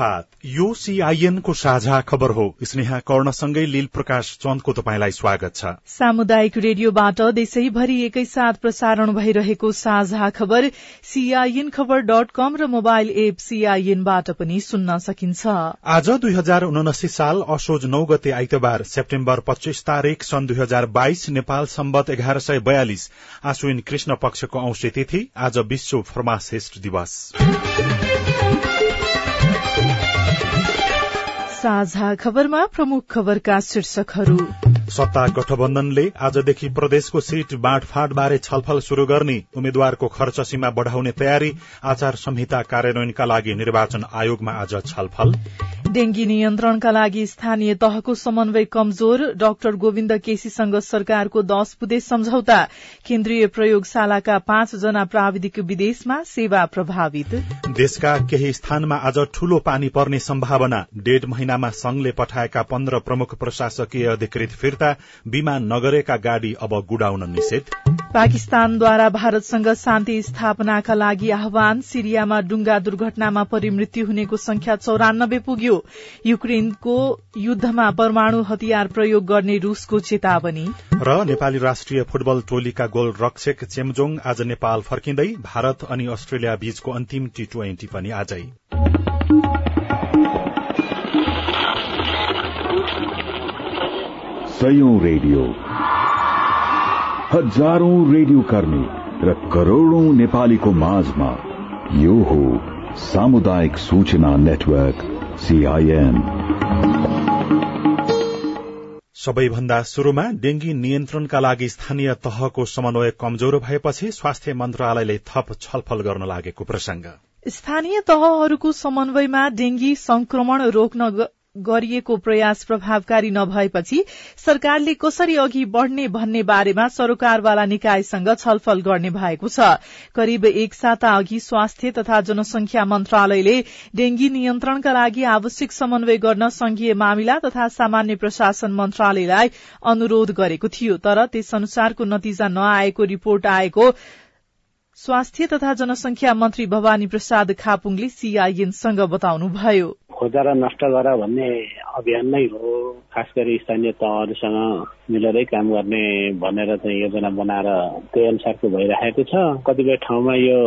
प्रभात यो सीआईएन को साझा खबर हो। स्नेहा कर्णसँगै लील प्रकाश चन्दको तपाईँलाई स्वागत छ। सामुदायिक रेडियोबाट देशैभरि एकैसाथ प्रसारण भइरहेको साझा खबर सीआईएन खबर डट कम र मोबाइल एप सीआईएनबाट पनि सुन्न सकिन्छ। आज दुई हजार उनासी साल असोज नौ गते आइतबार सेप्टेम्बर पच्चीस तारीक सन् दुई हजार बाइस नेपाल सम्बत एघार सय बयालिस। आश्विन कृष्ण पक्षको औंसी तिथि आज विश्व फर्मासिस्ट दिवस। साझा खबरमा प्रमुख खबरका शीर्षकहरू। सत्ता गठबन्धनले आजदेखि प्रदेशको सीट बाँडफाँड बारे छलफल शुरू गर्ने उम्मेद्वारको खर्च सीमा बढ़ाउने तयारी आचार संहिता कार्यान्वयनका लागि निर्वाचन आयोगमा आज छलफल। डेंगी नियन्त्रणका लागि स्थानीय तहको समन्वय कमजोर। डाक्टर गोविन्द केसीसँग सरकारको दश बुधे सम्झौता। केन्द्रीय प्रयोगशालाका पाँच जना प्राविधिक विदेशमा सेवा प्रभावित। देशका केही स्थानमा आज ठूलो पानी पर्ने सम्भावना। डेढ महिनामा संघले पठाएका पन्ध्र प्रमुख प्रशासकीय अधिकृत फिर्ता विमान नगरेका गाड़ी अब गुडाउन निषेध। पाकिस्तानद्वारा भारतसँग शान्ति स्थापनाका लागि आह्वान। सिरियामा डुंगा दुर्घटनामा परिमृत्यु हुनेको संख्या चौरानब्बे पुग्यो। युक्रेनको युद्धमा परमाणु हतियार प्रयोग गर्ने रूसको चेतावनी। र नेपाली राष्ट्रिय फुटबल टोलीका गोल रक्षक चेमजोङ आज नेपाल फर्किँदै भारत अनि अस्ट्रेलिया बीचको अन्तिम टी ट्वेन्टी पनि आजै। रेडियो। हजारौं रेडियो कर्मी र करोड़ौं नेपालीको माझमा यो हो सामुदायिक सूचना नेटवर्क। सबैभन्दा शुरूमा डेंगी नियन्त्रणका लागि स्थानीय तहको समन्वय कमजोर भएपछि स्वास्थ्य मन्त्रालयले थप छलफल गर्न लागेको प्रसंग। स्थानीय तहहरूको समन्वयमा डेंगी संक्रमण रोक्न गरिएको प्रयास प्रभावकारी नभएपछि सरकारले कसरी अघि बढ़ने भन्ने बारेमा सरोकारवाला निकायसँग छलफल गर्ने भएको छ। करिब एक साता अघि स्वास्थ्य तथा जनसंख्या मन्त्रालयले डेंगी नियन्त्रणका लागि आवश्यक समन्वय गर्न संघीय मामिला तथा सामान्य प्रशासन मन्त्रालयलाई अनुरोध गरेको थियो तर त्यस अनुसारको नतिजा नआएको रिपोर्ट आएको स्वास्थ्य तथा जनसंख्या मन्त्री भवानी प्रसाद खापुङले सीआईएनसँग बताउनुभयो। खोजा र नष्ट गर भन्ने अभियान नै हो। खास गरी स्थानीय तहहरूसँग मिलेरै काम गर्ने भनेर चाहिँ योजना बनाएर त्यही अनुसारको भइरहेको छ। कतिपय ठाउँमा यो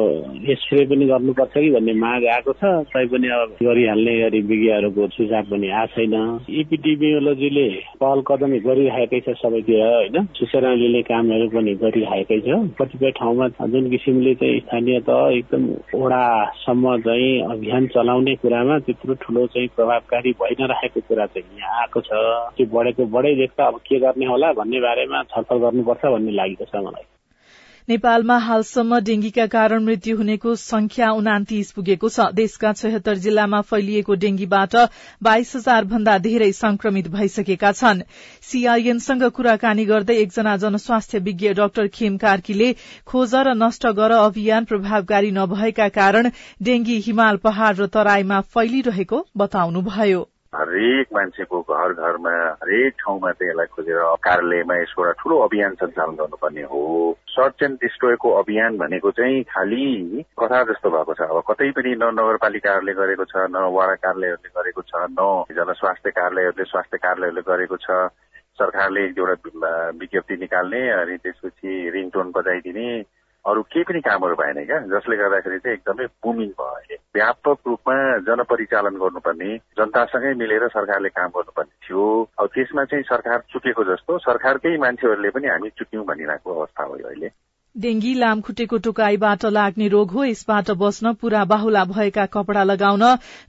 स्प्रे पनि गर्नुपर्छ कि भन्ने माग आएको छ। तैपनि अब गरिहाल्ने गरी विज्ञहरूको सुझाव पनि आएको छैन। इपिडिमियोलोजीले पहल कदमी गरिरहेकै छ सबैतिर होइन? सूचना लिने कामहरू पनि गरिरहेकै छ। कतिपय ठाउँमा जुन किसिमले चाहिँ स्थानीय तह एकदम ओडासम्म चाहिँ अभियान चलाउने कुरामा त्यत्रो ठुलो चाहिँ प्रभावकारी भइ नरहेको कुरा चाहिँ यहाँ आएको छ। त्यो बढेको बढै देख्दा अब के गर्ने होला भन्ने बारेमा छलफल गर्नुपर्छ भन्ने लागेको छ मलाई। नेपालमा हालसम्म डेंगीका कारण मृत्यु हुनेको संख्या उनातिस पुगेको छ। देशका छयत्तर जिल्लामा फैलिएको डेंगीबाट बाइस हजार भन्दा धेरै संक्रमित भइसकेका छन्। सीआईएनसँग कुराकानी गर्दै एकजना जनस्वास्थ्य विज्ञ डाक्टर खेम कार्कीले खोज र नष्ट गर अभियान प्रभावकारी नभएका कारण डेंगी हिमाल पहाड़ र तराईमा फैलिरहेको बताउनुभयो। हरेक मान्छेको घर घरमा हरेक ठाउँमा चाहिँ यसलाई खोजेर कार्यालयमा यसको एउटा ठुलो अभियान सञ्चालन गर्नुपर्ने हो। सर्च एन्ड डिस्ट्रोयको अभियान भनेको चाहिँ खालि कथा जस्तो भएको छ। अब कतै पनि न नगरपालिकाहरूले गरेको छ न वडा कार्यालयहरूले गरेको छ न जनस्वास्थ्य कार्यालयहरूले स्वास्थ्य कार्यालयहरूले गरेको छ। सरकारले एउटा विज्ञप्ति निकाल्ने अनि त्यसपछि रिङटोन बजाइदिने। अरू केही पनि कामहरू भएन क्या। जसले गर्दाखेरि चाहिँ एकदमै बुमिङ भयो अहिले। व्यापक रूपमा जनपरिचालन गर्नुपर्ने जनतासँगै मिलेर सरकारले काम गर्नुपर्ने थियो। अब त्यसमा चाहिँ सरकार चुकेको जस्तो सरकारकै मान्छेहरूले पनि हामी चुक्यौँ भनिरहेको अवस्था हो अहिले। डेंगी लामखुट्टेको टोकाईबाट लाग्ने रोग हो। यसबाट बस्न पूरा बाहुला भएका कपड़ा लगाउन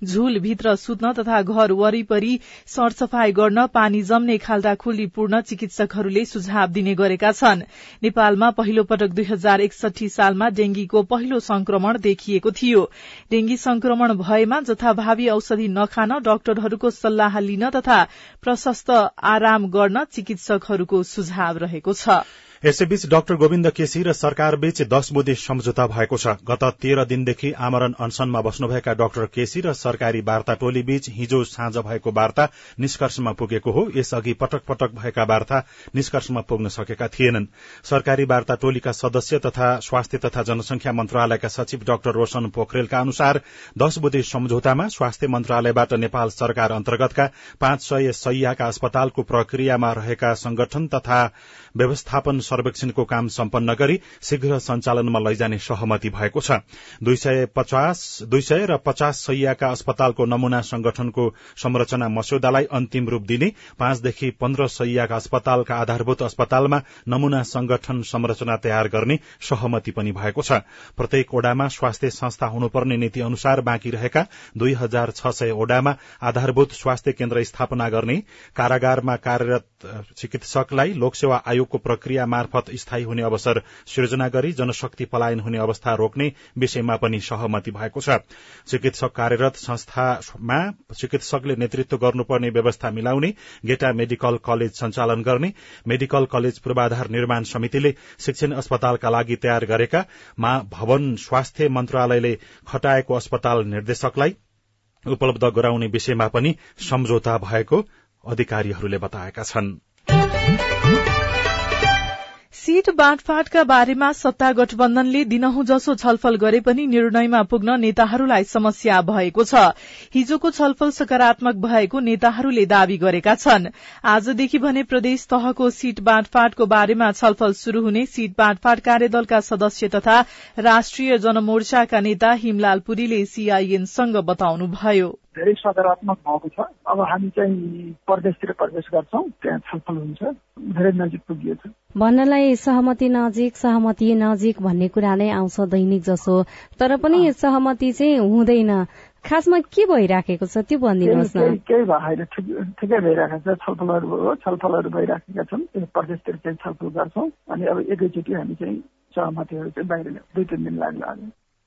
झूलभित्र सुत्न तथा घर वरिपरि सरसफाई गर्न पानी जम्ने खाल्डा खुल्ली पूर्ण चिकित्सकहरूले सुझाव दिने गरेका छन्। नेपालमा पहिलो पटक दुई हजार एकसठी सालमा डेंगीको पहिलो संक्रमण देखिएको थियो। डेंगी संक्रमण भएमा जथाभावी औषधि नखान डाक्टरहरूको सल्लाह लिन तथा प्रशस्त आराम गर्न चिकित्सकहरूको सुझाव रहेको छ। यसैबीच डाक्टर गोविन्द केसी र सरकारबीच दश बुधे सम्झौता भएको छ। गत तेह्र दिनदेखि आमरण अनसनमा बस्नुभएका डाक्टर केसी र सरकारी वार्ता टोली बीच हिजो साँझ भएको वार्ता निष्कर्षमा पुगेको हो। यसअघि पटक पटक भएका वार्ता निष्कर्षमा पुग्न सकेका थिएनन्। सरकारी वार्ता टोलीका सदस्य तथा स्वास्थ्य तथा जनसंख्या मन्त्रालयका सचिव डाक्टर रोशन पोखरेलका अनुसार दश बुधे सम्झौतामा स्वास्थ्य मन्त्रालयबाट नेपाल सरकार अन्तर्गतका पाँच सय सयका अस्पतालको प्रक्रियामा रहेका संगठन तथा व्यवस्थापन सर्वेक्षणको काम सम्पन्न गरी शीघ्र सञ्चालनमा लैजाने सहमति भएको छ। दुई सय र पचास सयका अस्पतालको नमूना संगठनको संरचना मस्यौदालाई अन्तिम रूप दिने पाँचदेखि पन्ध्र सयका अस्पतालका आधारभूत अस्पतालमा नमूना संगठन संरचना तयार गर्ने सहमति पनि भएको छ। प्रत्येक ओडामा स्वास्थ्य संस्था हुनुपर्ने नीति अनुसार बाँकी रहेका दुई हजार छ सय ओडामा आधारभूत स्वास्थ्य केन्द्र स्थापना गर्ने कारागारमा कार्यरत चिकित्सकलाई लोकसेवा आयोगको प्रक्रिया मार्फत स्थायी हुने अवसर सृजना गरी जनशक्ति पलायन हुने अवस्था रोक्ने विषयमा पनि सहमति भएको छ। चिकित्सक कार्यरत संस्थामा चिकित्सकले नेतृत्व गर्नुपर्ने व्यवस्था मिलाउने गेटा मेडिकल कलेज सञ्चालन गर्ने मेडिकल कलेज पूर्वाधार निर्माण समितिले शिक्षण अस्पतालका लागि तयार गरेका भवन स्वास्थ्य मन्त्रालयले खटाएको अस्पताल निर्देशकलाई उपलब्ध गराउने विषयमा पनि सम्झौता भएको अधिकारीहरूले बताएका छन्। सीट बाँडफाँडका बारेमा सत्ता गठबन्धनले दिनहुँ जसो छलफल गरे पनि निर्णयमा पुग्न नेताहरूलाई समस्या भएको छ। हिजोको छलफल सकारात्मक भएको नेताहरूले दावी गरेका छन्। आजदेखि भने प्रदेश तहको सीट बाँडफाँडको बारेमा छलफल शुरू हुने सीट बाँडफाँड कार्यदलका सदस्य तथा राष्ट्रिय जनमोर्चाका नेता हिमलाल पुरीले सीआईएनसँग बताउनुभयो। धेरै सकारात्मक भएको छ। अब हामी चाहिँ प्रदेशतिर प्रवेश गर्छौँ त्यहाँ छलफल हुन्छ धेरै नजिक पुगिएको छ भन्नलाई सहमति नजिक सहमति नजिक भन्ने कुरा नै आउँछ दैनिक जसो। तर पनि सहमति चाहिँ हुँदैन। खासमा के भइराखेको छ त्यो भनिदिनुहोस् न। केही भएन ठिकै भइरहेको छ। छलफलहरू हो छलफलहरू भइराखेका छन्। प्रदेशतिर चाहिँ छलफल गर्छौँ। अनि अब एकैचोटि हामी चाहिँ सहमतिहरू चाहिँ बाहिर दुई तिन दिन लाग्ला।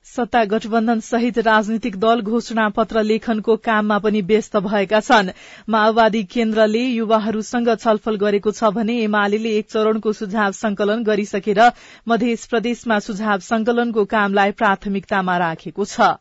सत्ता गठबन्धन सहित राजनीतिक दल घोषणा पत्र लेखनको काममा पनि व्यस्त भएका छन्। माओवादी केन्द्रले युवाहरूसँग छलफल गरेको छ भने एमाले एक चरणको सुझाव संकलन गरिसकेर मध्य प्रदेशमा सुझाव संकलनको कामलाई प्राथमिकतामा राखेको छ।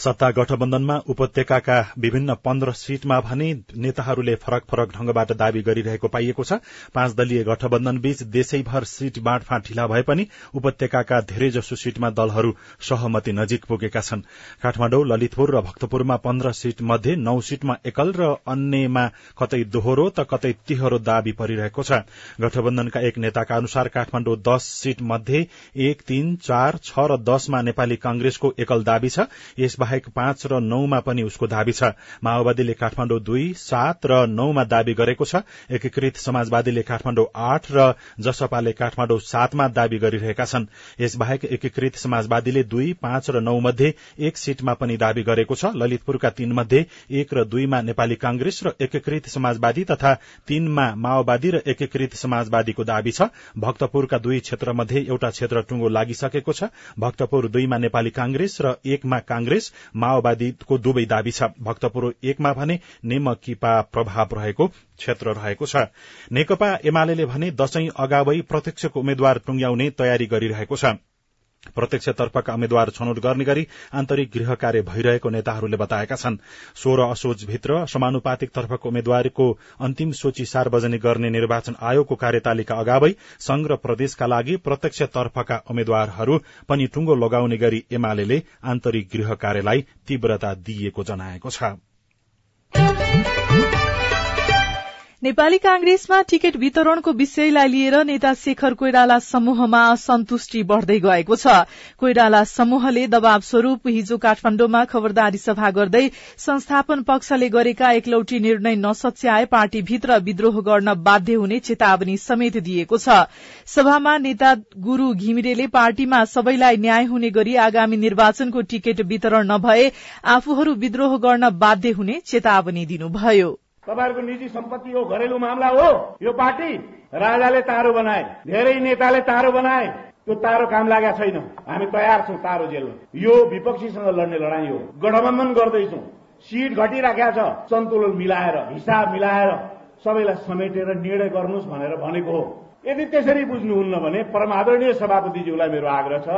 सत्ता गठबन्धनमा उपत्यकाका विभिन्न पन्ध्र सीटमा भने नेताहरूले फरक फरक ढंगबाट दावी गरिरहेको पाइएको छ। पाँच दलीय गठबन्धन बीच देशैभर सीट बाँडफाँड ढिला भए पनि उपत्यकाका धेरैजसो सीटमा दलहरू सहमति नजिक पुगेका छन्। काठमाडौँ ललितपुर र भक्तपुरमा पन्ध्र सीट मध्ये नौ सीटमा एकल र अन्यमा कतै दोहोरो त कतै तिहरो दावी परिरहेको छ। गठबन्धनका एक नेताका अनुसार काठमाडौँ दश सीट मध्ये एक तीन चार छ र दशमा नेपाली कांग्रेसको एकल दावी छ। यसबाहेक बाहेक पाँच र नौमा पनि उसको दावी छ। माओवादीले काठमाडौँ दुई सात र नौमा दावी गरेको छ। एकीकृत समाजवादीले काठमाडौँ आठ र जसपाले काठमाडौँ सातमा दावी गरिरहेका छन्। यसबाहेक एकीकृत समाजवादीले दुई पाँच र नौ मध्ये एक सीटमा पनि दावी गरेको छ। ललितपुरका तीन मध्ये एक र दुईमा नेपाली कांग्रेस र एकीकृत समाजवादी तथा तीनमा माओवादी र एकीकृत समाजवादीको दावी छ। भक्तपुरका दुई क्षेत्र मध्ये एउटा क्षेत्र टुङ्गो लागिसकेको छ। भक्तपुर दुईमा नेपाली कांग्रेस र एकमा कांग्रेस माओवादीको दुवै दावी छ। भक्तपुर एकमा भने नेमकिपा प्रभाव रहेको क्षेत्र रहेको छ। नेकपा एमाले भने दशैं अगावै प्रत्यक्षको उम्मेद्वार टुंग्याउने तयारी गरिरहेको छ। प्रत्यक्षतर्फका उम्मेद्वार छनौट गर्ने गरी आन्तरिक गृह कार्य भइरहेको नेताहरूले बताएका छन्। सोह्र असोजभित्र समानुपातिक तर्फको उम्मेद्वारको अन्तिम सूची सार्वजनिक गर्ने निर्वाचन आयोगको कार्यतालिका अगावै संघ र प्रदेशका लागि प्रत्यक्षतर्फका उम्मेद्वारहरू पनि टुङ्गो लगाउने गरी एमाले आन्तरिक गृह कार्यलाई तीव्रता दिइएको जनाएको छ। नेपाली कांग्रेसमा टिकट वितरणको विषयलाई लिएर नेता शेखर कोइराला समूहमा असन्तुष्टि बढ़दै गएको छ। कोइराला समूहले दबाव स्वरूप हिजो काठमाण्डुमा खबरदारी सभा गर्दै संस्थापन पक्षले गरेका एकलौटी निर्णय नसच्याए पार्टीभित्र विद्रोह गर्न बाध्य हुने चेतावनी समेत दिएको छ। सभामा नेता गुरू घिमिरेले पार्टीमा सबैलाई न्याय हुने गरी आगामी निर्वाचनको टिकट वितरण नभए आफूहरू विद्रोह गर्न बाध्य हुने चेतावनी दिनुभयो। तपाईँहरूको निजी सम्पत्ति हो घरेलु मामला हो यो पार्टी राजाले तारो बनाए धेरै नेताले तारो बनाए त्यो तारो काम लागेको छैन। हामी तयार छौँ तारो जेल्न यो विपक्षीसँग लड्ने लडाई हो। गठबन्धन गर्दैछौ। सिट घटिराखेका छ सन्तुलन मिलाएर हिसाब मिलाएर सबैलाई समेटेर निर्णय गर्नुहोस् भनेर भनेको हो। यदि त्यसरी बुझ्नुहुन्न भने परमादरणीय सभापतिज्यूलाई मेरो आग्रह छ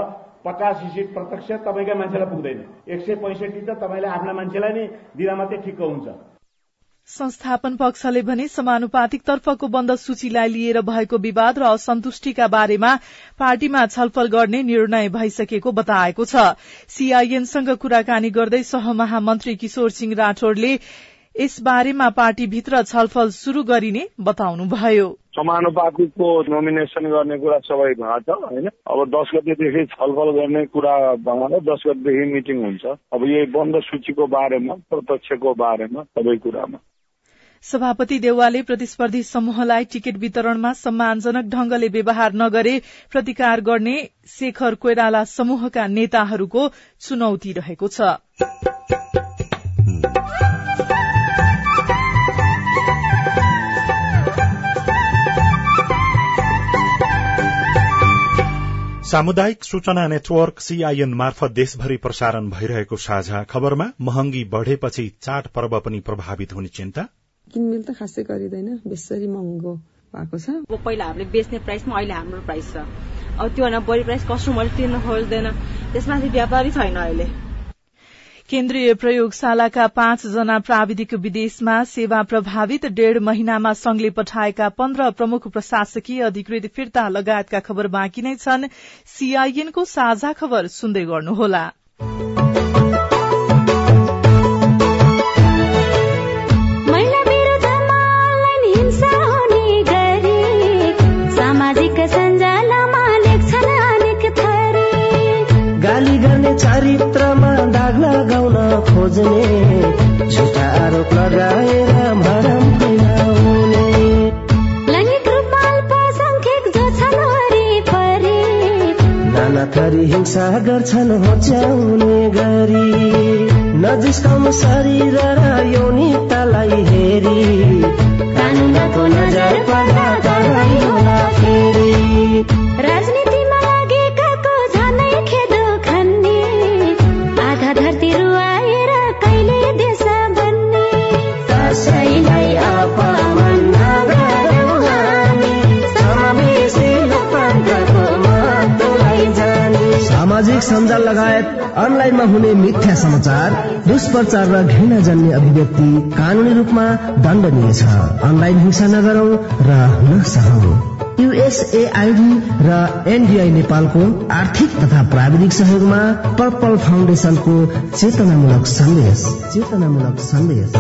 पचासी सिट प्रत्यक्ष तपाईँकै मान्छेलाई पुग्दैन। एक सय पैँसठी त तपाईँले आफ्ना मान्छेलाई नै दिँदा मात्रै ठिक्क हुन्छ। संस्थापन पक्षले भने समानुपातिक तर्फको बन्द सूचीलाई लिएर भएको विवाद र असन्तुष्टिका बारेमा पार्टीमा छलफल गर्ने निर्णय भइसकेको बताएको छ। सीआईएनसँग कुराकानी गर्दै सहमहामन्त्री किशोर सिंह राठौड़ले यस बारेमा पार्टीभित्र छलफल शुरू गरिने बताउनुभयो। समानुपातिकको नोमिनेसन गर्ने कुरा सबै भएको छ होइन? अब दस गतेदेखि छलफल गर्ने कुरा भएर दस गतेदेखि मिटिङ हुन्छ। अब यही बन्द सूचीको बारेमा प्रत्यक्षको बारेमा सबै कुरामा। सभापति देउवाले प्रतिस्पर्धी समूहलाई टिकट वितरणमा सम्मानजनक ढंगले व्यवहार नगरे प्रतिकार गर्ने शेखर कोइराला समूहका नेताहरूको चुनौती रहेको छ। सामुदायिक सूचना नेटवर्क सीआईएन मार्फत देशभरि प्रसारण भइरहेको साझा खबरमा महँगी बढ़ेपछि चाड पर्व पनि प्रभावित हुने चिन्ता। किनमेल त खासै गरिँदैन। बेसरी महँगो भएको छ। अब पहिला हामीले बेच्ने प्राइसमा अहिले हाम्रो प्राइस छ। अब त्योभन्दा बढी प्राइस कस्टमरले तिर्न खोज्दैन। त्यसमाथि व्यापारी छैन अहिले। केन्द्रीय प्रयोगशालाका पाँचजना प्राविधिक विदेशमा सेवा प्रभावित डेढ़ महिनामा संघले पठाएका पन्ध्र प्रमुख प्रशासकीय अधिकृत फिर्ता लगायतका खबर बाँकी नै छन्। सीआईएनको साझा खबर सुन्दै गर्नुहोला। खोज्ने झुटा आरोप लगाएर भरम नाना थरी हिंसा गर्छन् होच्याउने गरी। नजिस्काउनु शरीर र यौनिकतालाई हेरी। कानुनको नजर पर्दा फेरि। सञ्जाल लगायत अनलाइनमा हुने मिथ्या समाचार दुष्प्रचार र घृणाजन्य अभिव्यक्ति कानूनी रूपमा दण्डनीय छ। अनलाइन हिंसा नगरौं र नसहौं युएसएआईडी र एनडीआई नेपालको आर्थिक तथा प्राविधिक सहयोगमा पर्पल फाउन्डेशनको चेतनामूलक सन्देश चेतनामूलक सन्देश।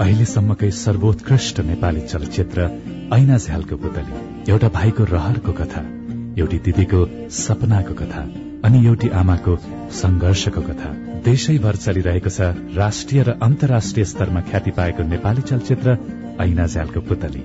अहिलेसम्मकै सर्वोत्कृष्ट नेपाली चलचित्र ऐना झ्यालको पुतली एउटा भाइको रहरको कथा। एउटी दिदीको सपनाको कथा अनि एउटी आमाको संघर्षको कथा। देशैभर चलिरहेको छ राष्ट्रिय र अन्तर्राष्ट्रिय स्तरमा ख्याति पाएको नेपाली चलचित्र ऐना झ्यालको पुतली।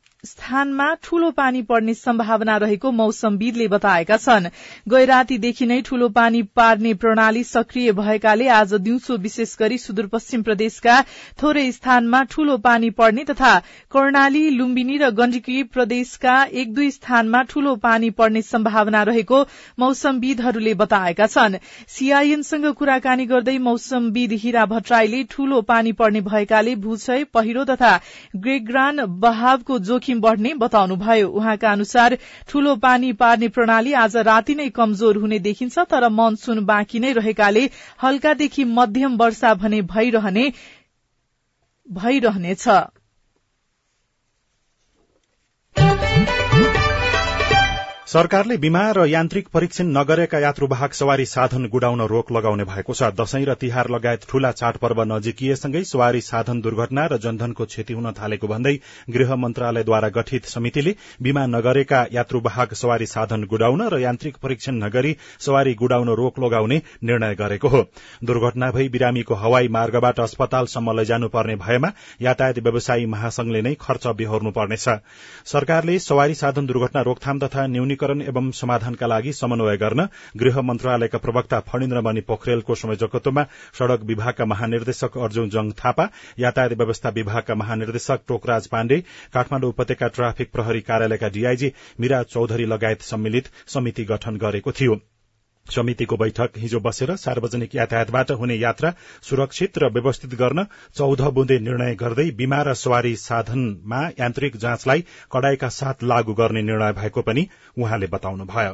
स्थानमा ठूलो पानी पर्ने सम्भावना रहेको मौसमविदले बताएका छन्। गैरातीदेखि नै ठूलो पानी पार्ने प्रणाली सक्रिय भएकाले आज दिउँसो विशेष गरी सुदूरपश्चिम प्रदेशका थोरै स्थानमा ठूलो पानी पर्ने तथा कर्णाली लुम्बिनी र गण्डकी प्रदेशका एक दुई स्थानमा ठूलो पानी पर्ने सम्भावना रहेको मौसमविदहरूले बताएका छन्। सीआईएनसँग कुराकानी गर्दै मौसमविद हिरा भट्टराईले ठूलो पानी पर्ने भएकाले भूक्षय पहिरो तथा ग्रेग्रान बहावको जोखिम जोखिम बढ़ने बताउनुभयो। उहाँका अनुसार ठूलो पानी पार्ने प्रणाली आज राति नै कमजोर हुने देखिन्छ तर मनसून बाँकी नै रहेकाले हल्कादेखि मध्यम वर्षा भने भइरहनेछ। सरकारले बीमा र यान्त्रिक परीक्षण नगरेका यात्रुवाहक सवारी साधन गुडाउन रोक लगाउने भएको छ। दशैं र तिहार लगायत ठूला चाडपर्व नजिकिएसँगै सवारी साधन दुर्घटना र जनधनको क्षति हुन थालेको भन्दै गृह मन्त्रालयद्वारा गठित समितिले बीमा नगरेका यात्रुवाहक सवारी साधन गुडाउन र यान्त्रिक परीक्षण नगरी सवारी गुडाउन रोक लगाउने निर्णय गरेको हो। दुर्घटना भई बिरामीको हवाई मार्गबाट अस्पतालसम्म लैजानुपर्ने भएमा यातायात व्यवसायी महासंघले नै खर्च बेहोर्नुपर्नेछ। सरकारले सवारी साधन दुर्घटना रोकथाम तथा न्यूनीकरण एवं समाधानका लागि समन्वय गर्न गृह मन्त्रालयका प्रवक्ता फणिन्द्र मणि पोखरेलको संयोजकत्वमा सड़क विभागका महानिर्देशक अर्जुन जङ थापा यातायात व्यवस्था विभागका महानिर्देशक टोकराज पाण्डे काठमाडौँ उपत्यका ट्राफिक प्रहरी कार्यालयका डीआईजी मीरा चौधरी लगायत सम्मिलित समिति गठन गरेको थियो। समितिको बैठक हिजो बसेर सार्वजनिक यातायातबाट हुने यात्रा सुरक्षित र व्यवस्थित गर्न चौध बुँदे निर्णय गर्दै बिमा र सवारी साधनमा यान्त्रिक जाँचलाई कडाईका साथ लागू गर्ने निर्णय भएको पनि उहाँले बताउनुभयो।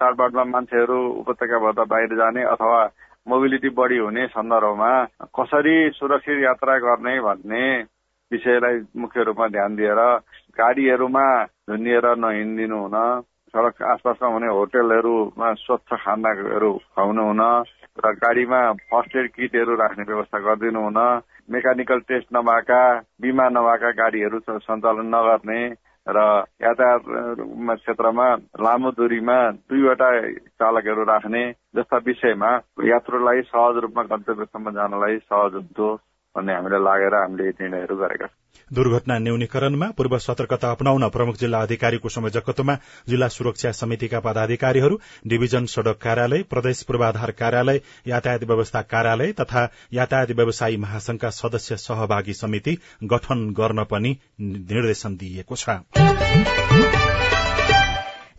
चाडबाडमा मान्छेहरू उपत्यकाबाट बाहिर जाने अथवा मोबिलिटी बढी हुने सन्दर्भमा कसरी सुरक्षित यात्रा गर्ने भन्ने विषयलाई मुख्य रूपमा ध्यान दिएर गाडीहरूमा झुन्डिएर नहिँडिदिनु हुन सडक आसपासमा हुने होटेलहरूमा स्वच्छ खानाहरू खुवाउनु हुन र गाडीमा फर्स्ट एड किटहरू राख्ने व्यवस्था गरिदिनु हुन मेकानिकल टेस्ट नभएका बिमा नभएका गाडीहरू सञ्चालन नगर्ने र यातायात क्षेत्रमा लामो दूरीमा दुईवटा चालकहरू राख्ने जस्ता विषयमा यात्रुलाई सहज रूपमा गन्तव्यसम्म जानलाई सहज हुन्थ्यो। भन्ने हामीलाई लागेर हामीले निर्णयहरू गरेका छौँ। दुर्घटना न्यूनीकरणमा पूर्व सतर्कता अपनाउन प्रमुख जिल्ला अधिकारीको संयोजकत्वमा जिल्ला सुरक्षा समितिका पदाधिकारीहरू डिभिजन सड़क कार्यालय प्रदेश पूर्वाधार कार्यालय यातायात व्यवस्था कार्यालय तथा यातायात व्यवसायी महासंघका सदस्य सहभागी समिति गठन गर्न पनि निर्देशन दिइएको छ।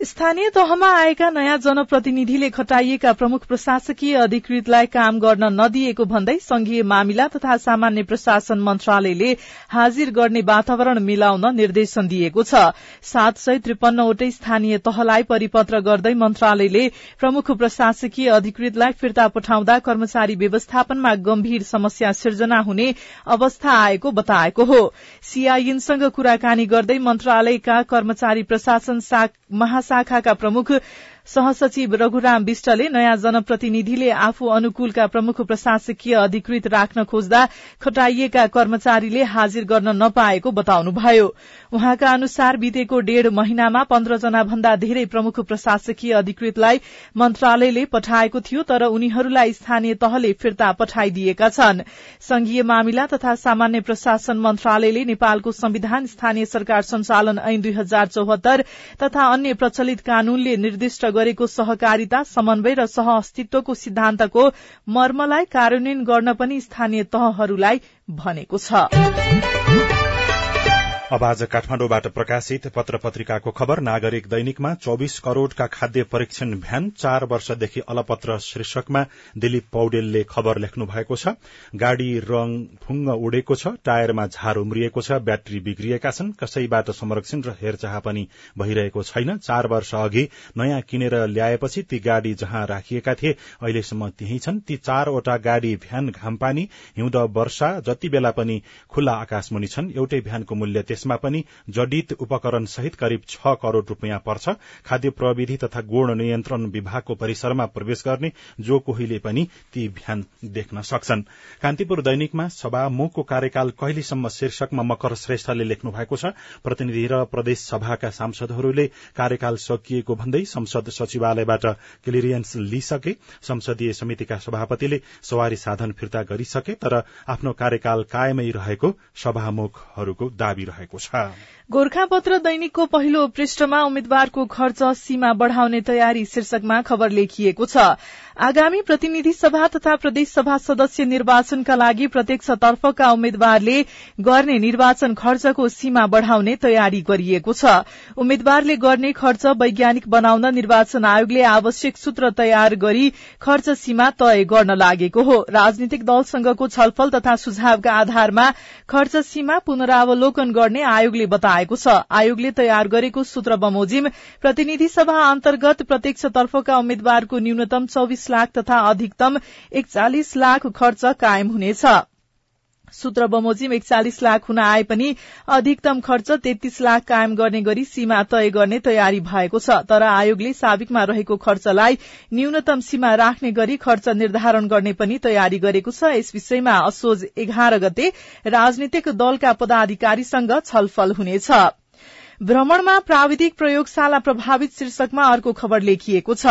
स्थानीय तहमा आएका नयाँ जनप्रतिनिधिले खटाइएका प्रमुख प्रशासकीय अधिकृतलाई काम गर्न नदिएको भन्दै संघीय मामिला तथा सामान्य प्रशासन मन्त्रालयले हाजिर गर्ने वातावरण मिलाउन निर्देशन दिएको छ। सात सय त्रिपन्नवटै स्थानीय तहलाई परिपत्र गर्दै मन्त्रालयले प्रमुख प्रशासकीय अधिकृतलाई फिर्ता पठाउँदा कर्मचारी व्यवस्थापनमा गम्भीर समस्या सिर्जना हुने अवस्था आएको बताएको हो। सीआईएनसँग कुराकानी गर्दै मन्त्रालयका कर्मचारी प्रशासन महाशाखाका प्रमुख सहसचिव रघुराम विष्टले नयाँ जनप्रतिनिधिले आफू अनुकूलका प्रमुख प्रशासकीय अधिकृत राख्न खोज्दा खटाइएका कर्मचारीले हाजिर गर्न नपाएको बताउनुभयो। उहाँका अनुसार बितेको डेढ़ महिनामा पन्ध्र जना भन्दा धेरै प्रमुख प्रशासकीय अधिकृतलाई मन्त्रालयले पठाएको थियो तर उनीहरूलाई स्थानीय तहले फिर्ता पठाइदिएका छन्। संघीय मामिला तथा सामान्य प्रशासन मन्त्रालयले नेपालको संविधान स्थानीय सरकार संचालन ऐन दुई हजार चौहत्तर तथा अन्य प्रचलित कानूनले निर्दिष्ट गरेको सहकारिता समन्वय र सह अस्तित्वको सिद्धान्तको मर्मलाई कार्यान्वयन गर्न पनि स्थानीय तहहरूलाई भनेको छ। अब आज काठमाडौँबाट प्रकाशित पत्र पत्रिकाको खबर नागरिक दैनिकमा चौविस करोड़का खाद्य परीक्षण भ्यान चार वर्षदेखि अलपत्र शीर्षकमा दिलीप पौडेलले खबर लेख्नु भएको छ। गाड़ी रंग फुङ्ग उडेको छ टायरमा झार उम्रिएको छ ब्याट्री बिग्रिएका छन् कसैबाट संरक्षण र हेरचाह पनि भइरहेको छैन। चार वर्ष अघि नयाँ किनेर ल्याएपछि ती गाड़ी जहाँ राखिएका थिए अहिलेसम्म त्यही छन्। ती चारवटा गाड़ी भ्यान घामपानी हिउँद वर्षा जति बेला पनि खुल्ला आकाशमुनि छन् एउटै भ्यानको मूल्य त्यसमा पनि जडित उपकरण सहित करिब छ करोड़ रूपियाँ पर्छ। खाद्य प्रविधि तथा गुण नियन्त्रण विभागको परिसरमा प्रवेश गर्ने जो कोहीले पनि ती भ्यान देख्न सक्छन्। कान्तिपुर दैनिकमा सभामुखको कार्यकाल कहिलेसम्म शीर्षकमा मकर श्रेष्ठले लेख्नु भएको छ। प्रतिनिधि र प्रदेश सभाका सांसदहरूले कार्यकाल सकिएको भन्दै संसद सचिवालयबाट क्लियरेन्स लिइसके संसदीय समितिका सभापतिले सवारी साधन फिर्ता गरिसके तर आफ्नो कार्यकाल कायमै रहेको सभामुखहरूको दावी रहेको भएको छ गोर्खापत्र दैनिकको पहिलो पृष्ठमा उम्मेद्वारको खर्च सीमा बढ़ाउने तयारी शीर्षकमा खबर लेखिएको छ। आगामी प्रतिनिधि सभा तथा प्रदेश सभा सदस्य निर्वाचनका लागि प्रत्यक्ष तर्फका उम्मेद्वारले गर्ने निर्वाचन खर्चको सीमा बढ़ाउने तयारी गरिएको छ। उम्मेद्वारले गर्ने खर्च वैज्ञानिक बनाउन निर्वाचन आयोगले आवश्यक सूत्र तयार गरी खर्च सीमा तय गर्न लागेको हो। राजनीतिक दलसँगको छलफल तथा सुझावका आधारमा खर्च सीमा पुनरावलोकन गर्ने आयोगले बताएको छ। आयोगले तयार गरेको सूत्र बमोजिम प्रतिनिधि सभा अन्तर्गत प्रत्यक्ष तर्फका उम्मेद्वारको न्यूनतम चौविस लाख तथा अधिकतम एकचालिस लाख खर्च कायम हुनेछ। सूत्र बमोजिम एकचालिस लाख हुन आए पनि अधिकतम खर्च तेत्तीस लाख कायम गर्ने गरी सीमा तय गर्ने तयारी भएको छ। तर आयोगले साबिकमा रहेको खर्चलाई न्यूनतम सीमा राख्ने गरी खर्च निर्धारण गर्ने पनि तयारी गरेको छ। यस विषयमा असोज एघार गते राजनीतिक दलका पदाधिकारीसँग छलफल हुनेछ। भ्रमणमा प्राविधिक प्रयोगशाला प्रभावित शीर्षकमा अर्को खबर लेखिएको छ।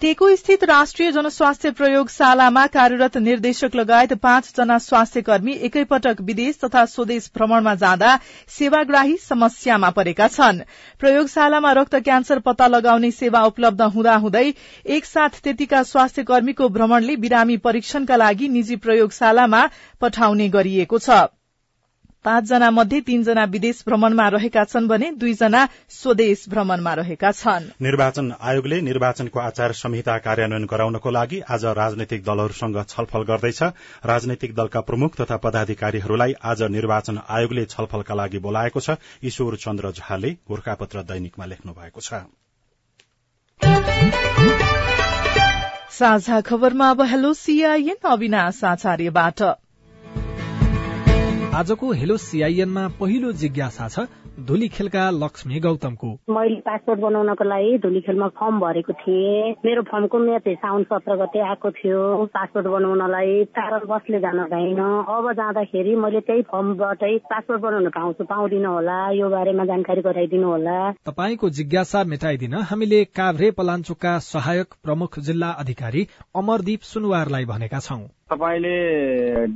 टेको स्थित राष्ट्रिय जनस्वास्थ्य प्रयोगशालामा कार्यरत निर्देशक लगायत पाँचजना स्वास्थ्य कर्मी एकैपटक विदेश तथा स्वदेश भ्रमणमा जाँदा सेवाग्राही समस्यामा परेका छन्। प्रयोगशालामा रक्त क्यान्सर पत्ता लगाउने सेवा उपलब्ध हुँदाहुँदै एकसाथ त्यतिका स्वास्थ्य कर्मीको भ्रमणले बिरामी परीक्षणका लागि निजी प्रयोगशालामा पठाउने गरिएको छ। पाँचजना मध्ये तीनजना विदेश भ्रमणमा रहेका छन् भने दुईजना स्वदेश भ्रमणमा रहेका छन्। निर्वाचन आयोगले निर्वाचनको आचार संहिता कार्यान्वयन गराउनको लागि आज राजनैतिक दलहरूसँग छलफल गर्दैछ। राजनैतिक दलका प्रमुख तथा पदाधिकारीहरूलाई आज निर्वाचन आयोगले छलफलका लागि बोलाएको छ। ईश्वर चन्द्र झाले गोर्खापत्र दैनिकमा लेख्नु भएको छ। साझा खबरमा अब हेलो सीआईएन अविनाश आचार्यबाट। आजको हेलो सीआईएनमा पहिलो जिज्ञासा छ धुलीखेलका लक्ष्मी गौतमको। मैले पासपोर्ट बनाउनको लागि धुलीखेलमा फर्म भरेको थिएँ। मेरो फर्मको म्याच साउन सत्र गते आएको थियो। पासपोर्ट बनाउनलाई कारण बसले जान भएन अब जाँदाखेरि मैले त्यही फर्मबाटै पासपोर्ट बनाउन पाउँछु। पाउँदिन होला। यो बारेमा जानकारी गराइदिनु होला। तपाईँको जिज्ञासा मेटाइदिन। हामीले काभ्रे पलाञ्चोकका सहायक प्रमुख जिल्ला अधिकारी अमरदीप सुनवारलाई भनेका छौं। तपाईँले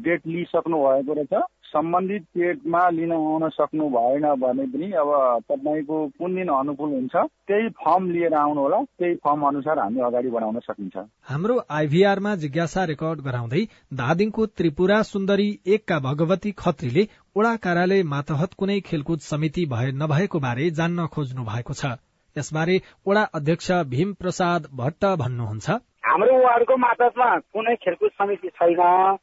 डेट लिइसक्नु भएको रहेछ। सम्बन्धित डेटमा लिन आउन सक्नु भएन भने पनि अब तपाईँको कुन दिन अनुकूल हुन्छ त्यही फर्म लिएर आउनु होला। त्यही फर्म अनुसार हामी अगाडि बढाउन सकिन्छ। हाम्रो आइभीआरमा जिज्ञासा रेकर्ड गराउँदै धादिङको त्रिपुरा सुन्दरी एकका भगवती खत्रीले ओडा कार्यालय मातहत कुनै खेलकुद समिति भए नभएको बारे जान्न खोज्नु भएको छ। यसबारे ओडा अध्यक्ष भीम प्रसाद भट्ट भन्नुहुन्छ। हाम्रो वार्डको मातहतमा कुनै खेलकुद समिति छैन।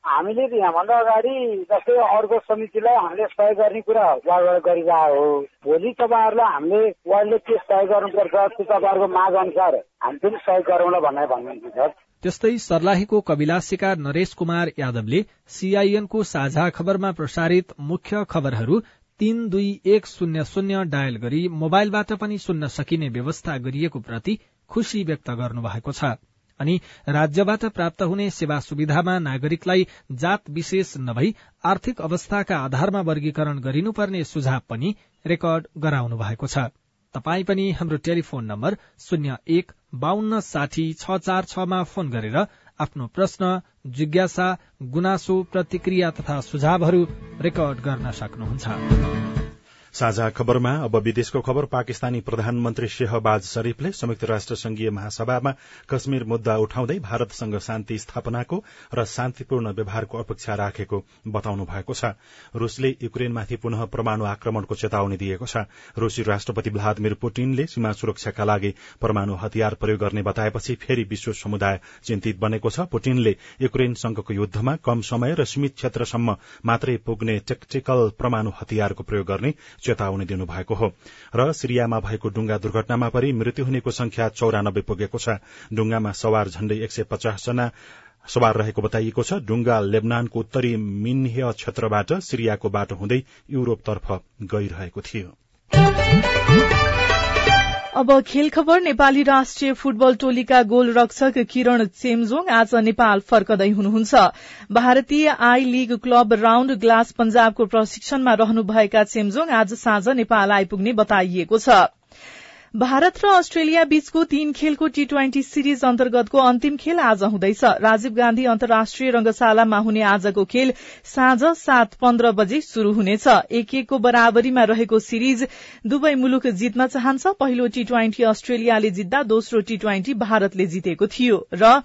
हामीले यहाँभन्दा अगाडि जस्तै अर्को समितिलाई हामीले सहयोग गर्ने कुरा वार्डबाट गरिरहेको हो। भोलि तपाईँहरूलाई हामीले वार्डले के सहयोग गर्नुपर्छ त्यो तपाईँहरूको माग अनुसार हामी पनि सहयोग गरौँला भन्ने भन्नुहुन्छ। त्यस्तै सर्लाहीको कविलासीका नरेश कुमार यादवले सीआईएनको साझा खबरमा प्रसारित मुख्य खबरहरू तीन दुई एक शून्य शून्य डायल गरी मोबाइलबाट पनि सुन्न सकिने व्यवस्था गरिएको प्रति खुशी व्यक्त गर्नु भएको छ। अनि राज्यबाट प्राप्त हुने सेवा सुविधामा नागरिकलाई जात विशेष नभई आर्थिक अवस्थाका आधारमा वर्गीकरण गरिनुपर्ने सुझाव पनि रेकर्ड गराउनु भएको छ। तपाई पनि हाम्रो टेलिफोन नम्बर शून्य एक बान्न साठी छ चार छमा फोन गरेर आफ्नो प्रश्न जिज्ञासा गुनासो प्रतिक्रिया तथा सुझावहरू रेकर्ड गर्न सक्नुहुन्छ। साझा खबरमा अब विदेशको खबर पाकिस्तानी प्रधानमन्त्री शेहबाज शरीफले संयुक्त राष्ट्र संघीय महासभामा कश्मीर मुद्दा उठाउँदै भारतसँग शान्ति स्थापनाको र शान्तिपूर्ण व्यवहारको अपेक्षा राखेको बताउनु भएको छ। रूसले युक्रेनमाथि पुनः परमाणु आक्रमणको चेतावनी दिएको छ। रूसी राष्ट्रपति भ्लादिमिर पुटिनले सीमा सुरक्षाका लागि परमाणु हतियार प्रयोग गर्ने बताएपछि फेरि विश्व समुदाय चिन्तित बनेको छ। पुटिनले युक्रेनसँगको युद्धमा कम समय र सीमित क्षेत्रसम्म मात्रै पुग्ने टेक्टिकल परमाणु हतियारको प्रयोग गर्ने चेतावनी दिनुभएको हो। र सिरियामा भएको डुङ्गा दुर्घटनामा परि मृत्यु हुनेको संख्या चौरानब्बे पुगेको छ। डुङ्गामा सवार झण्डै एक सय पचास जना सवार रहेको बताइएको छ। डुङ्गा लेबनानको उत्तरी मिन्ह क्षेत्रबाट सिरियाको बाटो हुँदै युरोपतर्फ गइरहेको थियो। अब खेल खबर नेपाली राष्ट्रिय फुटबल टोलीका गोल रक्षक किरण चेम्जोङ आज नेपाल फर्कदै हुनुहुन्छ। भारतीय I League club Round Glass पंजाबको प्रशिक्षणमा रहनुभएका चेम्जोङ आज साँझ नेपाल आइपुग्ने बताइएको छ। भारत र अस्ट्रेलिया बीचको तीन खेलको टी ट्वेन्टी सिरिज अन्तर्गतको अन्तिम खेल आज हुँदैछ। राजीव गान्धी अन्तर्राष्ट्रिय रंगशालामा हुने आजको खेल साँझ सात पन्ध्र बजे शुरू हुनेछ। एक एकको बराबरीमा रहेको सिरिज दुवै मुलुक जित्न चाहन्छ। पहिलो टी ट्वेन्टी अस्ट्रेलियाले जित्दा दोस्रो टी ट्वेन्टी भारतले जितेको थियो। र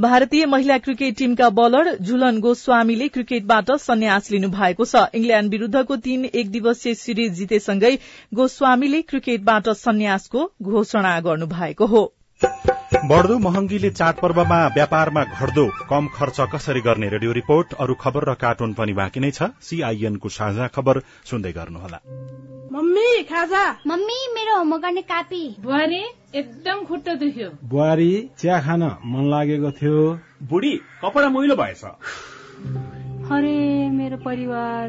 भारतीय महिला क्रिकेट टीमका बलर झुलन गोस्वामीले क्रिकेटबाट सन्यास लिनु भएको छ। इंग्ल्याण्ड विरूद्धको तीन एक दिवसीय सिरिज जितेसँगै गोस्वामीले क्रिकेटबाट सन्यासको घोषणा गर्नु भएको हो। बढ़दो महँगीले चाडपर्वमा व्यापारमा घट्दो कम खर्च कसरी गर्ने रेडियो रिपोर्ट अरू खबर र कार्टुन पनि बाँकी नै छ। सीआईएनको साझा खबर सुन्दै गर्नुहोला। मम्मी खाजा। मम्मी मेरो होमवर्क गर्ने कापी। बुहारी एकदम खुट्टा दुख्यो। बुहारी चिया खान मन लागेको थियो। बुढी कपडा मैलो भएछ। अरे मेरो परिवार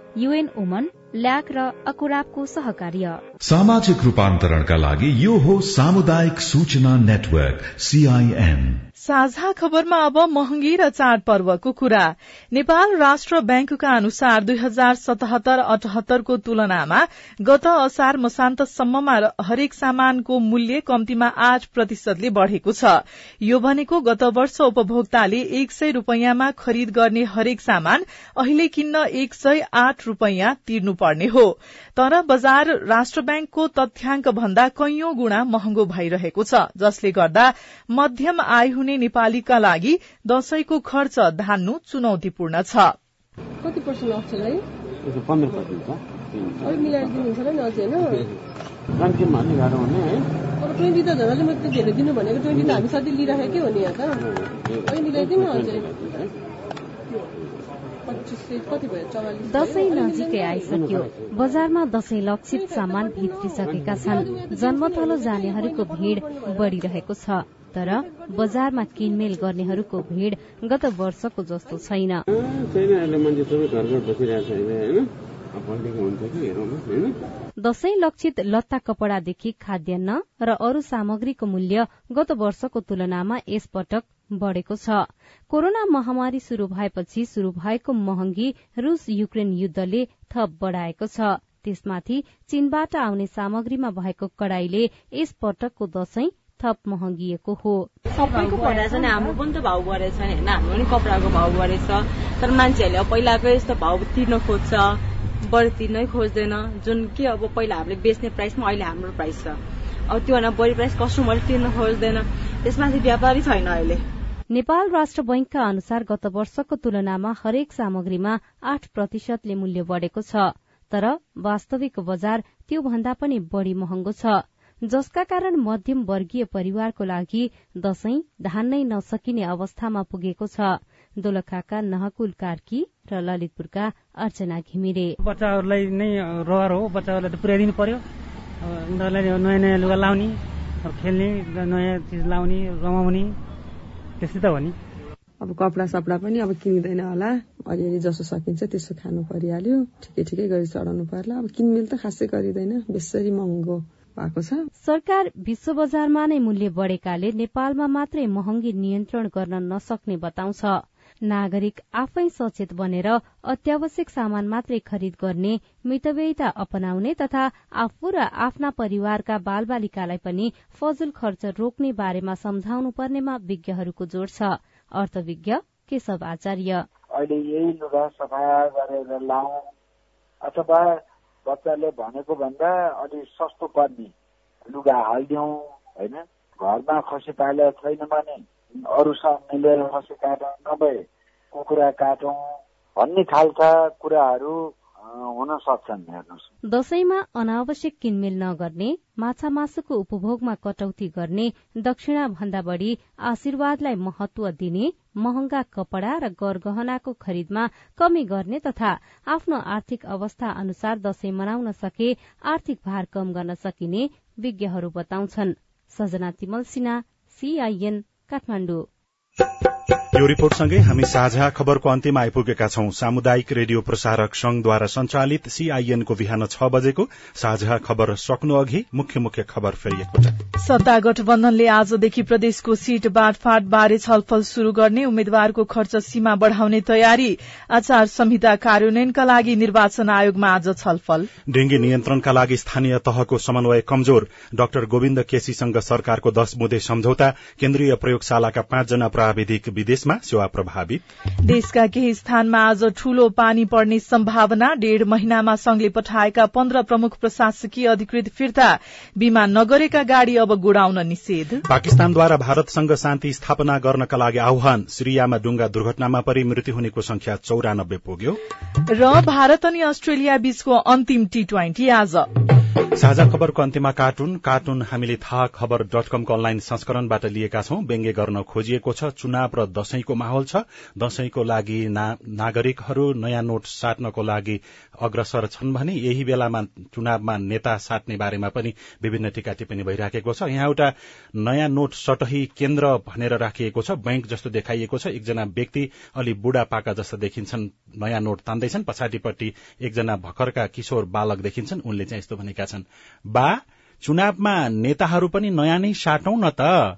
युएन ओमन ल्याक र अकुराबको सहकार्य। सामाजिक रूपान्तरणका लागि यो हो सामुदायिक सूचना नेटवर्क सीआईएन साझा खबरमा अब महँगी र चाडपर्वको कुरा। नेपाल राष्ट्र ब्याङ्कका अनुसार दुई हजार सतहत्तर अठहत्तरको तुलनामा गत असार मसान्तसम्ममा हरेक सामानको मूल्य कम्तीमा आठ प्रतिशतले बढ़ेको छ। यो भनेको गत वर्ष उपभोक्ताले एक सय रूपियाँमा खरिद गर्ने हरेक सामान अहिले किन्न एक सय आठ रूपियाँ तिर्नुपर्ने हो। तर बजार राष्ट्र ब्याङ्कको तथ्याङ्क भन्दा कैयौं गुणा महँगो भइरहेको छ जसले गर्दा मध्यम आय हुने नेपालीका लागि दशैंको खर्च धान्नु चुनौतीपूर्ण छ। कति पर्सेन्ट अफ छ। ट्वेन्टी त झन् धेरै दिनु भनेको ट्वेन्टी त हामी सधैँ लिइराखेकै हो नि यहाँ त। मिलाइदिउँ दशैं नजिकै आइसक्यो। बजारमा दशैं लक्षित सामान भित्रिसकेका छन्। जन्मथलो जानेहरूको भीड़ बढ़िरहेको छ। तर बजारमा किनमेल गर्नेहरूको भीड़ गत वर्षको जस्तो छैन। दशैं लक्षित लत्ता कपड़ादेखि खाद्यान्न र अरू सामग्रीको मूल्य गत वर्षको तुलनामा यसपटक बढ़ेको छ। कोरोना महामारी शुरू भएपछि शुरू भएको महँगी रूस युक्रेन युद्धले थप बढ़ाएको छ। त्यसमाथि चीनबाट आउने सामग्रीमा भएको कड़ाईले यस पटकको दशैं थप महँगिएको हो। सबैको बढाएछ नि हाम्रो पनि त भाउ बढेछ नि होइन? हाम्रो पनि कपडाको भाउ बढेछ तर मान्छेहरूले पहिलाकै यस्तो भाउ तिर्न खोज्छ बढी तिर्नै खोज्दैन। जुन के अब पहिला हामीले बेच्ने प्राइसमा अहिले हाम्रो प्राइस छ। अब त्योभन्दा बढी प्राइस कस्टमरले तिर्न खोज्दैन। त्यसमाथि व्यापारी छैन अहिले। नेपाल राष्ट्र बैंकका अनुसार गत वर्षको तुलनामा हरेक सामग्रीमा आठ प्रतिशतले मूल्य बढ़ेको छ। तर वास्तविक बजार त्यो भन्दा पनि बढ़ी महँगो छ। जसका कारण मध्यम वर्गीय परिवारको लागि दशैं धान्नै नसकिने अवस्थामा पुगेको छ। दोलखाका नहकुल कार्की र ललितपुरका अर्चना घिमिरे। बच्चाहरूलाई नै रहर हो। बच्चाहरूलाई त पुर्याइदिनु पर्यो। उनीहरूलाई नयाँ नयाँ लुगा लाउने खेल्ने नयाँ चिज लाउने रमाउने त्यस्तै त हो नि। अब कपडा सपडा पनि अब किनिँदैन होला। अलिअलि जसो सकिन्छ त्यसो खानु परिहाल्यो। ठिकै ठिकै गरी चढाउनु पर्ला। अब किनमेल त खासै गरिँदैन। बेसरी महँगो। भएको छ। सरकार विश्व बजारमा नै मूल्य बढ़ेकाले नेपालमा मात्रै महँगी नियन्त्रण गर्न नसक्ने बताउँछ। नागरिक आफै सचेत बनेर अत्यावश्यक सामान मात्रै खरिद गर्ने मितव्ययता अपनाउने तथा आफू र आफ्ना परिवारका बालबालिकालाई पनि फजुल खर्च रोक्ने बारेमा सम्झाउनु पर्नेमा विज्ञहरूको जोड़ छ। अर्थविज्ञ केशव आचार्य। अहिले यही लुगा सफा गरेर लाउँ अथवा बच्चाले भनेको भन्दा अलि सस्तो पर्ने। लुगा हालिदिउँ होइन? घरमा खसी पाले छैन भने अरूसँग मिलेर खसी काटौँ नभए कुखुरा काटौँ भन्ने खालका कुराहरू हुन सक्छन् हेर्नुहोस्। दशैंमा अनावश्यक किनमेल नगर्ने माछा मासुको उपभोगमा कटौती गर्ने दक्षिणा भन्दा बढ़ी आशीर्वादलाई महत्व दिने महँगा कपड़ा र गरगहनाको खरिदमा कमी गर्ने तथा आफ्नो आर्थिक अवस्था अनुसार दशैं मनाउन सके आर्थिक भार कम गर्न सकिने विज्ञहरू बताउँछन्। सजना तिमल सिन्हा सीआईएन काठमाडौँ। यो रिपोर्टसँगै हामी साझा खबरको अन्त्यमा आइपुगेका छौं। सामुदायिक रेडियो प्रसारक संघद्वारा संचालित सीआईएनको बिहान छ बजेको साझा खबर सक्नु अघि मुख्य मुख्य खबर फेरि एकपटक सत्ता गठबन्धनले आजदेखि प्रदेशको सीट बाँडफाँड बारे छलफल शुरू गर्ने उम्मेद्वारको खर्च सीमा बढ़ाउने तयारी आचार संहिता कार्यान्वयनका लागि निर्वाचन आयोगमा आज छलफल। डेंगी नियन्त्रणका लागि स्थानीय तहको समन्वय कमजोर। डाक्टर गोविन्द केसीसँग सरकारको दश बुँदे सम्झौता। केन्द्रीय प्रयोगशालाका पाँचजना प्राविधिक विदेशमा सेवा प्रभावित देशका केही स्थानमा आज ठूलो पानी पर्ने सम्भावना। डेढ़ महिनामा संघले पठाएका पन्ध्र प्रमुख प्रशासकीय अधिकृत फिर्ता बीमा नगरेका गाड़ी अब गुडाउन निषेध। पाकिस्तानद्वारा भारतसँग शान्ति स्थापना गर्नका लागि आह्वान। सिरियामा डुङ्गा दुर्घटनामा परि मृत्यु हुनेको संख्या चौरानब्बे पुग्यो। र भारत अनि अस्ट्रेलिया बीचको अन्तिम टी ट्वेन्टी आज। साझा खबरको अन्त्यमा कार्टुन। कार्टुन हामीले थाहा खबर डट कमको अनलाइन संस्करणबाट लिएका छौं। व्यङ्ग्य गर्न खोजिएको छ। चुनाव र दशैंको माहौल छ। दशैंको लागि नागरिकहरू नयाँ नोट साट्नको लागि अग्रसर छन् भने यही बेलामा चुनावमा नेता साट्ने बारेमा पनि विभिन्न टीका टिप्पणी भइराखेको छ। यहाँ एउटा नयाँ नोट सटही केन्द्र भनेर राखिएको छ। बैंक जस्तो देखाइएको छ। एकजना व्यक्ति अलि बुढा पाका जस्तो देखिन्छन्। नयाँ नोट तान्दैछन्। पछाडिपट्टि एकजना भर्खरका किशोर बालक देखिन्छन्। उनले चाहिँ यस्तो भनेका छन् बा चुनावमा नेताहरू पनि नयाँ नै साटौं न त।